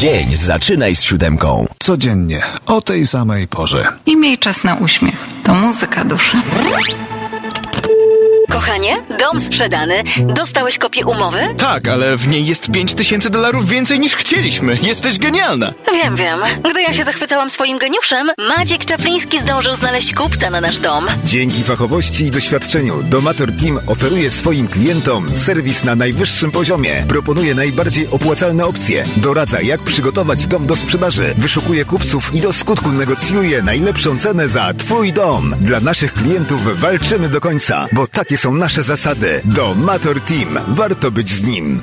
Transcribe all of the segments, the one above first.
Dzień zaczynaj z siódemką. Codziennie, o tej samej porze. I miej czas na uśmiech. To muzyka duszy. Kochanie, dom sprzedany. Dostałeś kopię umowy? Tak, ale w niej jest 5000 dolarów więcej niż chcieliśmy. Jesteś genialna. Wiem, wiem. Gdy ja się zachwycałam swoim geniuszem, Maciek Czapliński zdążył znaleźć kupca na nasz dom. Dzięki fachowości i doświadczeniu Domator Team oferuje swoim klientom serwis na najwyższym poziomie. Proponuje najbardziej opłacalne opcje. Doradza, jak przygotować dom do sprzedaży. Wyszukuje kupców i do skutku negocjuje najlepszą cenę za Twój dom. Dla naszych klientów walczymy do końca, bo takie są nasze zasady. Domator Team. Warto być z nim.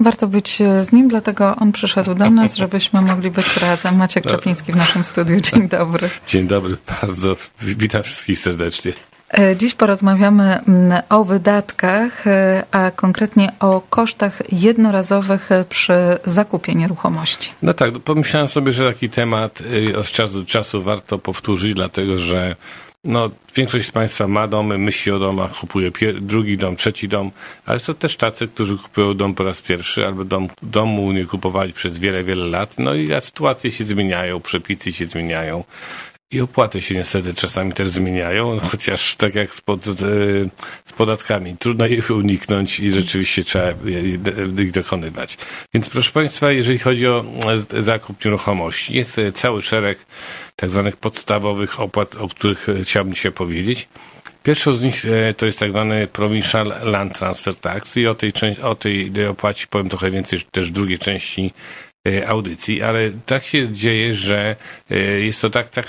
Warto być e, z nim, dlatego on przyszedł do nas, żebyśmy mogli być razem. Maciek Czapliński w naszym studiu. Dzień dobry. Dzień dobry, bardzo witam wszystkich serdecznie. E, Dziś porozmawiamy mm, o wydatkach, e, a konkretnie o kosztach jednorazowych przy zakupie nieruchomości. No tak, pomyślałem sobie, że taki temat od czasu do czasu warto powtórzyć, dlatego że no, większość z Państwa ma domy, myśli o domach, kupuje drugi dom, trzeci dom, ale są też tacy, którzy kupują dom po raz pierwszy albo dom, domu nie kupowali przez wiele, wiele lat. No i sytuacje się zmieniają, przepisy się zmieniają. I opłaty się niestety czasami też zmieniają, chociaż tak jak z, pod, e, z podatkami, trudno ich uniknąć i rzeczywiście trzeba ich dokonywać. Więc proszę Państwa, jeżeli chodzi o e, zakup nieruchomości, jest e, cały szereg tak zwanych podstawowych opłat, o których chciałbym dzisiaj powiedzieć. Pierwszą z nich to jest tak zwany Provincial Land Transfer Tax i o tej, o tej opłacie powiem trochę więcej też w drugiej części audycji, ale tak się dzieje, że e, jest to tak, tak,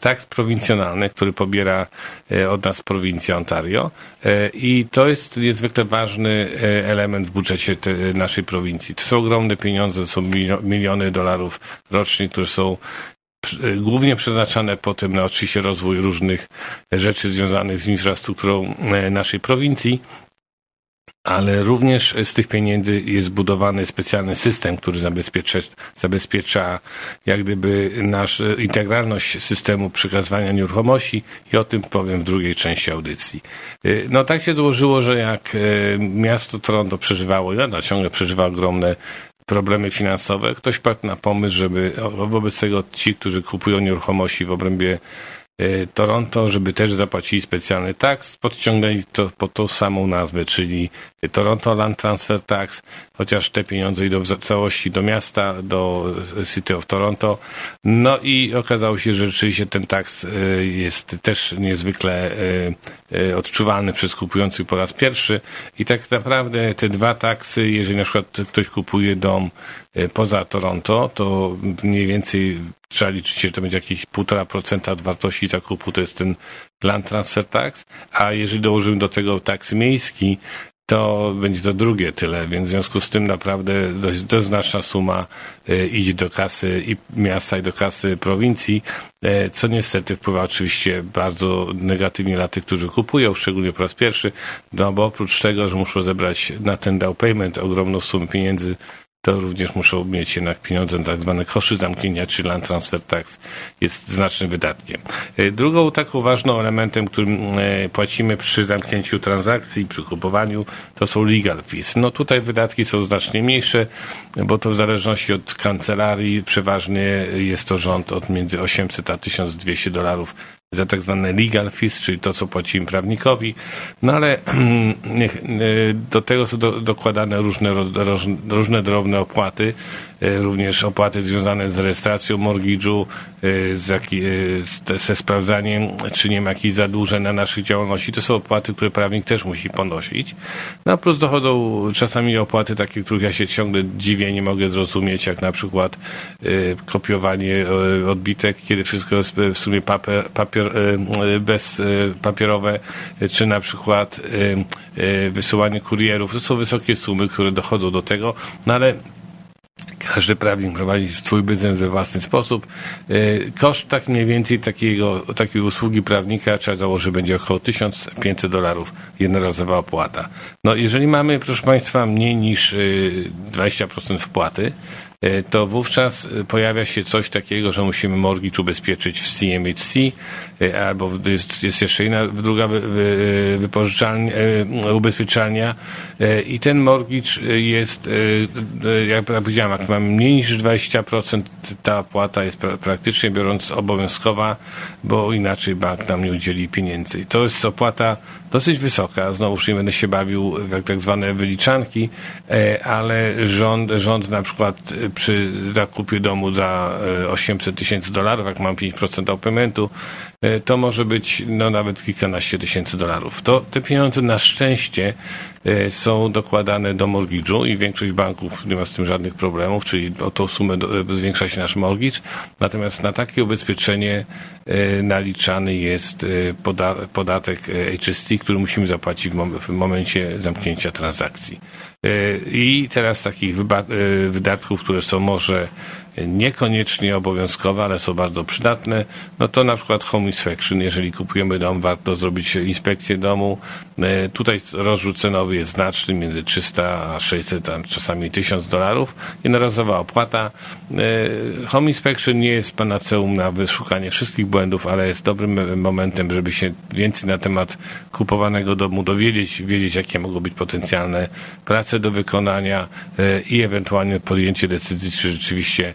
tak prowincjonalny, który pobiera e, od nas prowincja Ontario e, i to jest niezwykle ważny e, element w budżecie naszej prowincji. To są ogromne pieniądze, to są milio- miliony dolarów rocznie, które są głównie przeznaczane potem na oczywiście rozwój różnych rzeczy związanych z infrastrukturą e, naszej prowincji, ale również z tych pieniędzy jest zbudowany specjalny system, który zabezpiecza, zabezpiecza jak gdyby nasz, e, integralność systemu przekazywania nieruchomości i o tym powiem w drugiej części audycji. E, No tak się złożyło, że jak e, miasto Toronto przeżywało i nadal ciągle przeżywa ogromne problemy finansowe, ktoś padł na pomysł, żeby wobec tego ci, którzy kupują nieruchomości w obrębie Toronto, żeby też zapłacili specjalny tax, podciągnęli to po tą samą nazwę, czyli Toronto Land Transfer Tax, chociaż te pieniądze idą w całości do miasta, do City of Toronto. No i okazało się, że rzeczywiście ten tax e, jest też niezwykle e, e, odczuwalny przez kupujących po raz pierwszy. I tak naprawdę te dwa taksy, jeżeli na przykład ktoś kupuje dom poza Toronto, to mniej więcej trzeba liczyć, że to będzie jakieś 1,5% od wartości zakupu, to jest ten land transfer tax, a jeżeli dołożymy do tego tax miejski, to będzie to drugie tyle, więc w związku z tym naprawdę dość, dość znaczna suma e, idzie do kasy i miasta i do kasy prowincji, e, co niestety wpływa oczywiście bardzo negatywnie na tych, którzy kupują, szczególnie po raz pierwszy, no bo oprócz tego, że muszą zebrać na ten down payment ogromną sumę pieniędzy, to również muszą mieć jednak pieniądze na tak zwane koszy zamknięcia, czy land transfer tax jest znacznym wydatkiem. E, Drugą taką ważną elementem, którym e, płacimy przy zamknięciu transakcji, przy kupowaniu, to są legal fees. No tutaj wydatki są znacznie mniejsze, bo to w zależności od kancelarii przeważnie jest to rząd od między 800 a 1200 dolarów za tak zwane legal fees, czyli to, co płacimy prawnikowi. No ale e, do tego są do, dokładane różne, różne drobne opłaty, również opłaty związane z rejestracją mortgage'u, e, z e, z, ze sprawdzaniem, czy nie ma jakichś zadłużeń na naszych działalności. To są opłaty, które prawnik też musi ponosić. No plus dochodzą czasami opłaty takie, których ja się ciągle dziwię, nie mogę zrozumieć, jak na przykład e, kopiowanie e, odbitek, kiedy wszystko jest w sumie papier, papier, e, e, e, papierowe, e, czy na przykład e, e, wysyłanie kurierów. To są wysokie sumy, które dochodzą do tego, no ale każdy prawnik prowadzi swój biznes we własny sposób. E, Koszt tak mniej więcej takiego, takiej usługi prawnika trzeba założyć będzie około 1500 dolarów jednorazowa opłata. No jeżeli mamy, proszę Państwa, mniej niż e, 20% wpłaty, e, to wówczas e, pojawia się coś takiego, że musimy mortgage ubezpieczyć w CMHC, e, albo jest, jest jeszcze inna, druga wy, wy, wypożyczalnia, ubezpieczalnia i ten mortgage jest, jak powiedziałem, mniej niż 20%, ta opłata jest pra, praktycznie biorąc obowiązkowa, bo inaczej bank nam nie udzieli pieniędzy. To jest opłata dosyć wysoka. Znowuż nie będę się bawił w tak zwane wyliczanki, e, ale rząd, rząd na przykład przy zakupie domu za 800 e, tysięcy dolarów, jak mam 5% opymentu, e, to może być no, nawet kilkanaście tysięcy dolarów. To te pieniądze na szczęście są dokładane do mortgage'u i większość banków nie ma z tym żadnych problemów, czyli o tą sumę do, zwiększa się nasz mortgage. Natomiast na takie ubezpieczenie naliczany jest podatek HST, który musimy zapłacić w, mom w momencie zamknięcia transakcji. E, I teraz takich e, wydatków, które są może niekoniecznie obowiązkowe, ale są bardzo przydatne, no to na przykład home inspection, jeżeli kupujemy dom, warto zrobić inspekcję domu. E, tutaj rozrzut cenowy jest znaczny, między 300 a 600, a czasami 1000 dolarów. Jednorazowa opłata. Home inspection nie jest panaceum na wyszukanie wszystkich błędów, ale jest dobrym momentem, żeby się więcej na temat kupowanego domu dowiedzieć, wiedzieć, jakie mogą być potencjalne prace prace do wykonania e, i ewentualnie podjęcie decyzji, czy rzeczywiście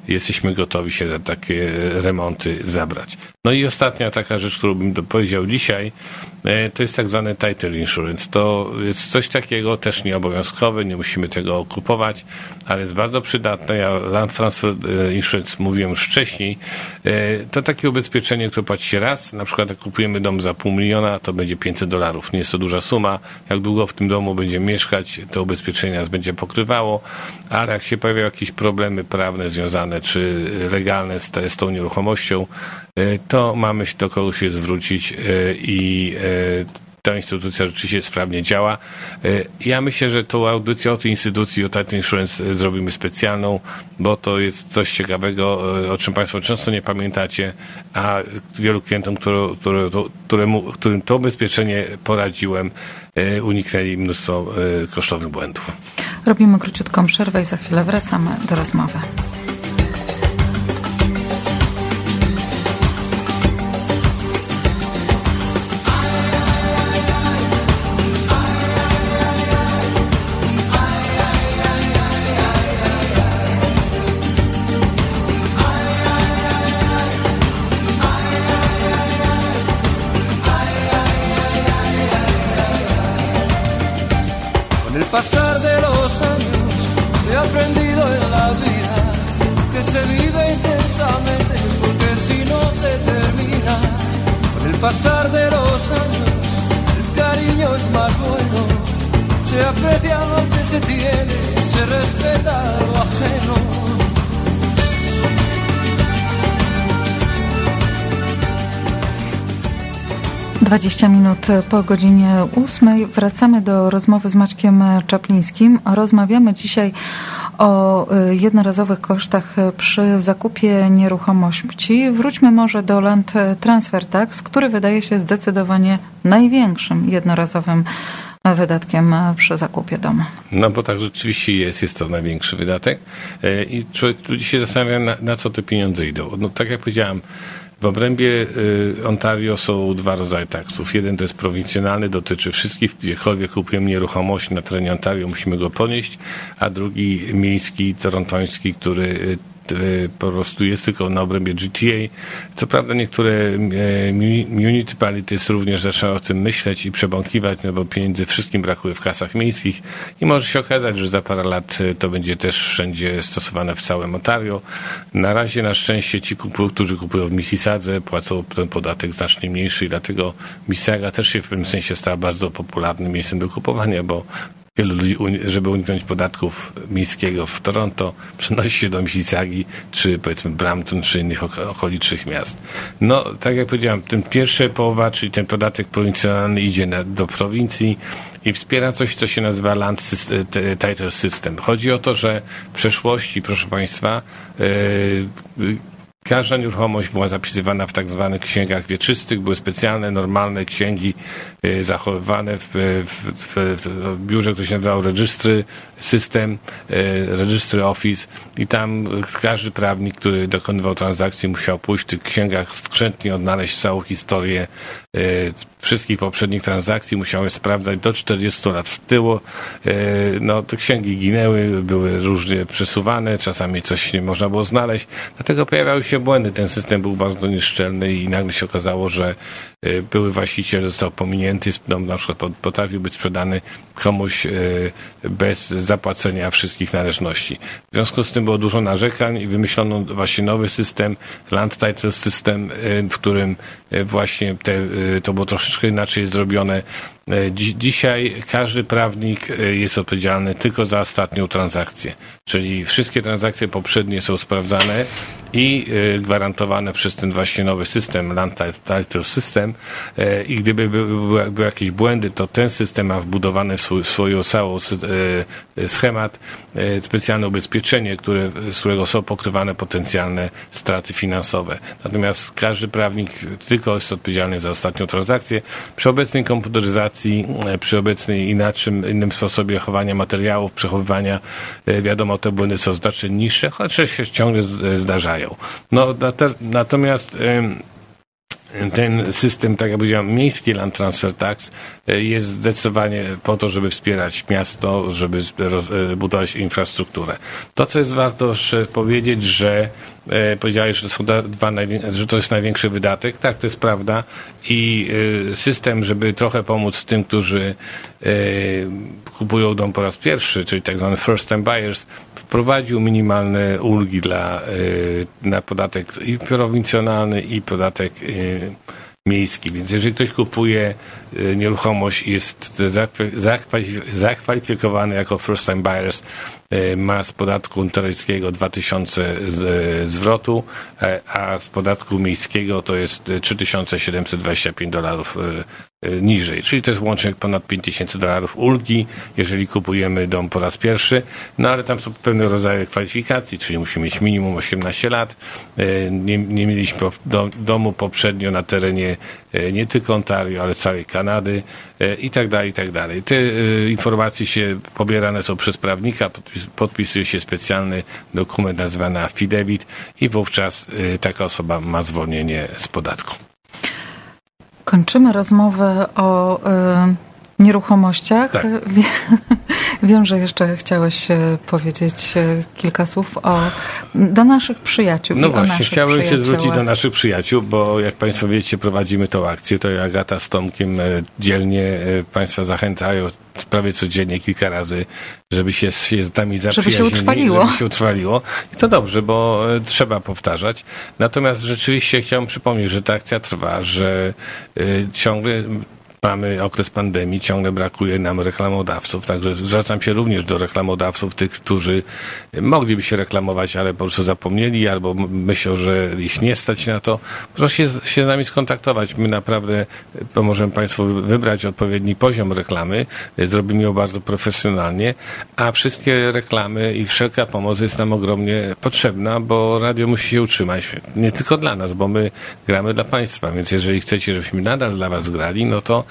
jesteśmy gotowi się za takie remonty zabrać. No i ostatnia taka rzecz, którą bym powiedział dzisiaj, e, to jest tak zwany title insurance. To jest coś takiego też nieobowiązkowe, nie musimy tego kupować, ale jest bardzo przydatne. Ja Land Transfer e, Insurance mówiłem już wcześniej. To takie ubezpieczenie, które płaci się raz. Na przykład jak kupujemy dom za pół miliona, to będzie 500 dolarów. Nie jest to duża suma. Jak długo w tym domu będziemy mieszkać, to ubezpieczenie nas będzie pokrywało, ale jak się pojawiają jakieś problemy prawne związane czy legalne z, z tą nieruchomością, e, to mamy się do kogoś się zwrócić e, i e, ta instytucja rzeczywiście sprawnie działa. Ja myślę, że tą audycję o tej instytucji, o Title Insurance zrobimy specjalną, bo to jest coś ciekawego, o czym Państwo często nie pamiętacie, a wielu klientom, które, które, któremu, którym to ubezpieczenie poradziłem, uniknęli mnóstwo kosztowych błędów. Robimy króciutką przerwę i za chwilę wracamy do rozmowy. Pasar de los años he aprendido en la vida que se vive intensamente porque si no se termina. Con el pasar de los años el cariño es más bueno, se aprecia lo que se tiene, se respeta lo ajeno. 20 minut po godzinie 8 wracamy do rozmowy z Maćkiem Czaplińskim. Rozmawiamy dzisiaj o y, jednorazowych kosztach przy zakupie nieruchomości. Wróćmy może do Land Transfer Tax, który wydaje się zdecydowanie największym jednorazowym wydatkiem przy zakupie domu. No bo tak rzeczywiście jest, jest to największy wydatek y, i człowiek ludzi się zastanawia, na, na co te pieniądze idą. No tak jak powiedziałem, w obrębie y, Ontario są dwa rodzaje taksów. Jeden to jest prowincjonalny, dotyczy wszystkich, gdziekolwiek kupujemy nieruchomość na terenie Ontario, musimy go ponieść, a drugi miejski, torontoński, który y, po prostu jest tylko na obrębie GTA. Co prawda niektóre e, municipalities również zaczęły o tym myśleć i przebąkiwać, no bo pieniędzy wszystkim brakuje w kasach miejskich i może się okazać, że za parę lat e, to będzie też wszędzie stosowane w całym Ontario. Na razie na szczęście ci, którzy kupują w Mississadze płacą ten podatek znacznie mniejszy i dlatego Mississauga też się w pewnym sensie stała bardzo popularnym miejscem do kupowania, bo Wielu ludzi, żeby uniknąć podatków miejskiego w Toronto, przenosi się do Mississaugi, czy powiedzmy Brampton, czy innych okolicznych miast. No, tak jak powiedziałem, ten pierwsza połowa, czyli ten podatek prowincjonalny idzie na, do prowincji i wspiera coś, co się nazywa Land System, Title System. Chodzi o to, że w przeszłości, proszę Państwa, yy, Każda nieruchomość była zapisywana w tak zwanych księgach wieczystych. Były specjalne, normalne księgi y, zachowywane w, w, w, w biurze, które się nazywało registry system, y, registry office i tam każdy prawnik, który dokonywał transakcji musiał pójść w tych księgach skrzętnie odnaleźć całą historię wszystkich poprzednich transakcji, musiały sprawdzać do 40 lat w tyłu. No, te księgi ginęły, były różnie przesuwane, czasami coś nie można było znaleźć, dlatego pojawiały się błędy. Ten system był bardzo nieszczelny i nagle się okazało, że były właściciel został pominięty, dom na przykład potrafił być sprzedany komuś y, bez zapłacenia wszystkich należności. W związku z tym było dużo narzekań i wymyślono właśnie nowy system, Land Title System, y, w którym właśnie te, to było troszeczkę inaczej zrobione. Dzisiaj każdy prawnik jest odpowiedzialny tylko za ostatnią transakcję, czyli wszystkie transakcje poprzednie są sprawdzane i gwarantowane przez ten właśnie nowy system, Land Title System i gdyby były, były jakieś błędy, to ten system ma wbudowane swój, swoją całą schemat, specjalne ubezpieczenie, które, z którego są pokrywane potencjalne straty finansowe. Natomiast każdy prawnik tylko jest odpowiedzialny za ostatnią transakcję. Przy obecnej komputeryzacji, przy obecnej inaczym, innym sposobie chowania materiałów, przechowywania, wiadomo, te błędy są znacznie niższe, chociaż się ciągle zdarzają. No, natomiast ten system, tak jak powiedziałem, miejski Land Transfer Tax e, jest zdecydowanie po to, żeby wspierać miasto, żeby e, budować infrastrukturę. To, co jest warto powiedzieć, że e, powiedziałeś, że, są dwa, że to jest największy wydatek. Tak, to jest prawda. I system, żeby trochę pomóc tym, którzy kupują dom po raz pierwszy, czyli tak zwany first time buyers, wprowadził minimalne ulgi dla, e, na podatek i prowincjonalny, i podatek e, miejski. Więc jeżeli ktoś kupuje e, nieruchomość i jest zakwalifikowany jako first time buyers, ma z podatku toryjskiego 2000 e, zwrotu, a z podatku miejskiego to jest 3725 dolarów niżej. Czyli to jest łącznie ponad 5000 dolarów ulgi, jeżeli kupujemy dom po raz pierwszy. No ale tam są pewne rodzaje kwalifikacji, czyli musimy mieć minimum 18 lat. Nie, nie mieliśmy do, domu poprzednio na terenie nie tylko Ontario, ale całej Kanady i tak dalej, i tak dalej. Te informacje się pobierane są przez prawnika, podpisuje się specjalny dokument nazwany affidavit i wówczas taka osoba ma zwolnienie z podatku. Kończymy rozmowę o y, nieruchomościach. Tak. Wiem, że jeszcze chciałeś e, powiedzieć e, kilka słów o, do naszych przyjaciół. No właśnie, chciałbym się zwrócić do naszych przyjaciół, bo jak Państwo wiecie, prowadzimy tą akcję. To Agata z Tomkiem e, dzielnie Państwa zachęcają prawie codziennie, kilka razy, żeby się, się z nami zaprzyjaźnili. Żeby się utrwaliło. Żeby się utrwaliło. I to dobrze, bo trzeba powtarzać. Natomiast rzeczywiście chciałem przypomnieć, że ta akcja trwa, że y, ciągle Mamy okres pandemii, ciągle brakuje nam reklamodawców, także zwracam się również do reklamodawców, tych, którzy mogliby się reklamować, ale po prostu zapomnieli albo myślą, że ich nie stać na to. Proszę się, z nami skontaktować. My naprawdę pomożemy Państwu wybrać odpowiedni poziom reklamy. Zrobimy ją bardzo profesjonalnie, a wszystkie reklamy i wszelka pomoc jest nam ogromnie potrzebna, bo radio musi się utrzymać. Nie tylko dla nas, bo my gramy dla Państwa, więc jeżeli chcecie, żebyśmy nadal dla Was grali, no to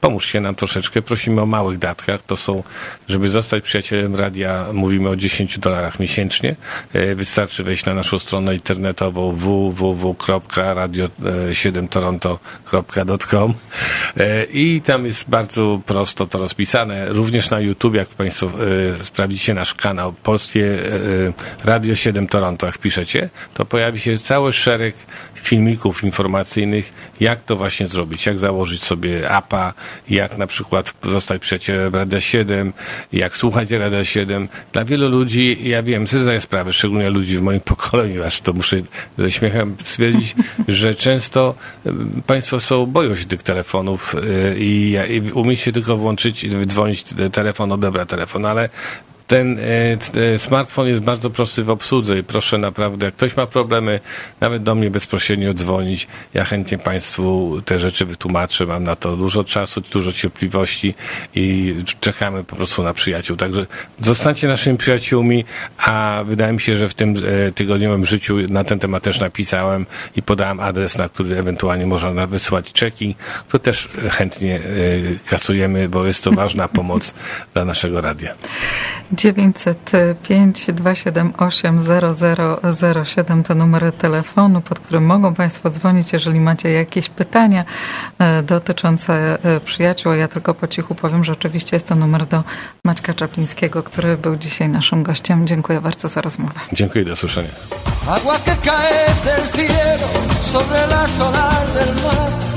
pomóżcie nam troszeczkę. Prosimy o małych datkach. To są, żeby zostać przyjacielem radia, mówimy o 10 dolarach miesięcznie. E, wystarczy wejść na naszą stronę internetową www.radio7toronto.com e, i tam jest bardzo prosto to rozpisane. Również na YouTube, jak Państwo e, sprawdzicie nasz kanał Polskie Radio 7 Toronto, jak wpiszecie, to pojawi się cały szereg filmików informacyjnych, jak to właśnie zrobić, jak założyć sobie apa, jak na przykład zostać przyjacielem Radia 7, jak słuchać Radia 7. Dla wielu ludzi, ja wiem, sobie zdaję sprawę, szczególnie ludzi w moim pokoleniu, aż to muszę ze śmiechem stwierdzić, że często Państwo są, boją się tych telefonów e, i, i umie się tylko włączyć, dzwonić telefon, odebrać telefon, ale ten e, t- e, smartfon jest bardzo prosty w obsłudze i proszę naprawdę, jak ktoś ma problemy, nawet do mnie bezpośrednio dzwonić. Ja chętnie Państwu te rzeczy wytłumaczę. Mam na to dużo czasu, dużo cierpliwości i czekamy po prostu na przyjaciół. Także zostańcie naszymi przyjaciółmi, a wydaje mi się, że w tym e, tygodniowym życiu na ten temat też napisałem i podałem adres, na który ewentualnie można wysłać czeki, to też chętnie e, kasujemy, bo jest to ważna pomoc dla naszego radia. 905 278 0007 to numer telefonu, pod którym mogą Państwo dzwonić, jeżeli macie jakieś pytania e, dotyczące e, przyjaciół. A Ja tylko po cichu powiem, że oczywiście jest to numer do Maćka Czaplińskiego, który był dzisiaj naszym gościem. Dziękuję bardzo za rozmowę. Dziękuję, do usłyszenia. Agua que cae del cielo sobre las olas del mar.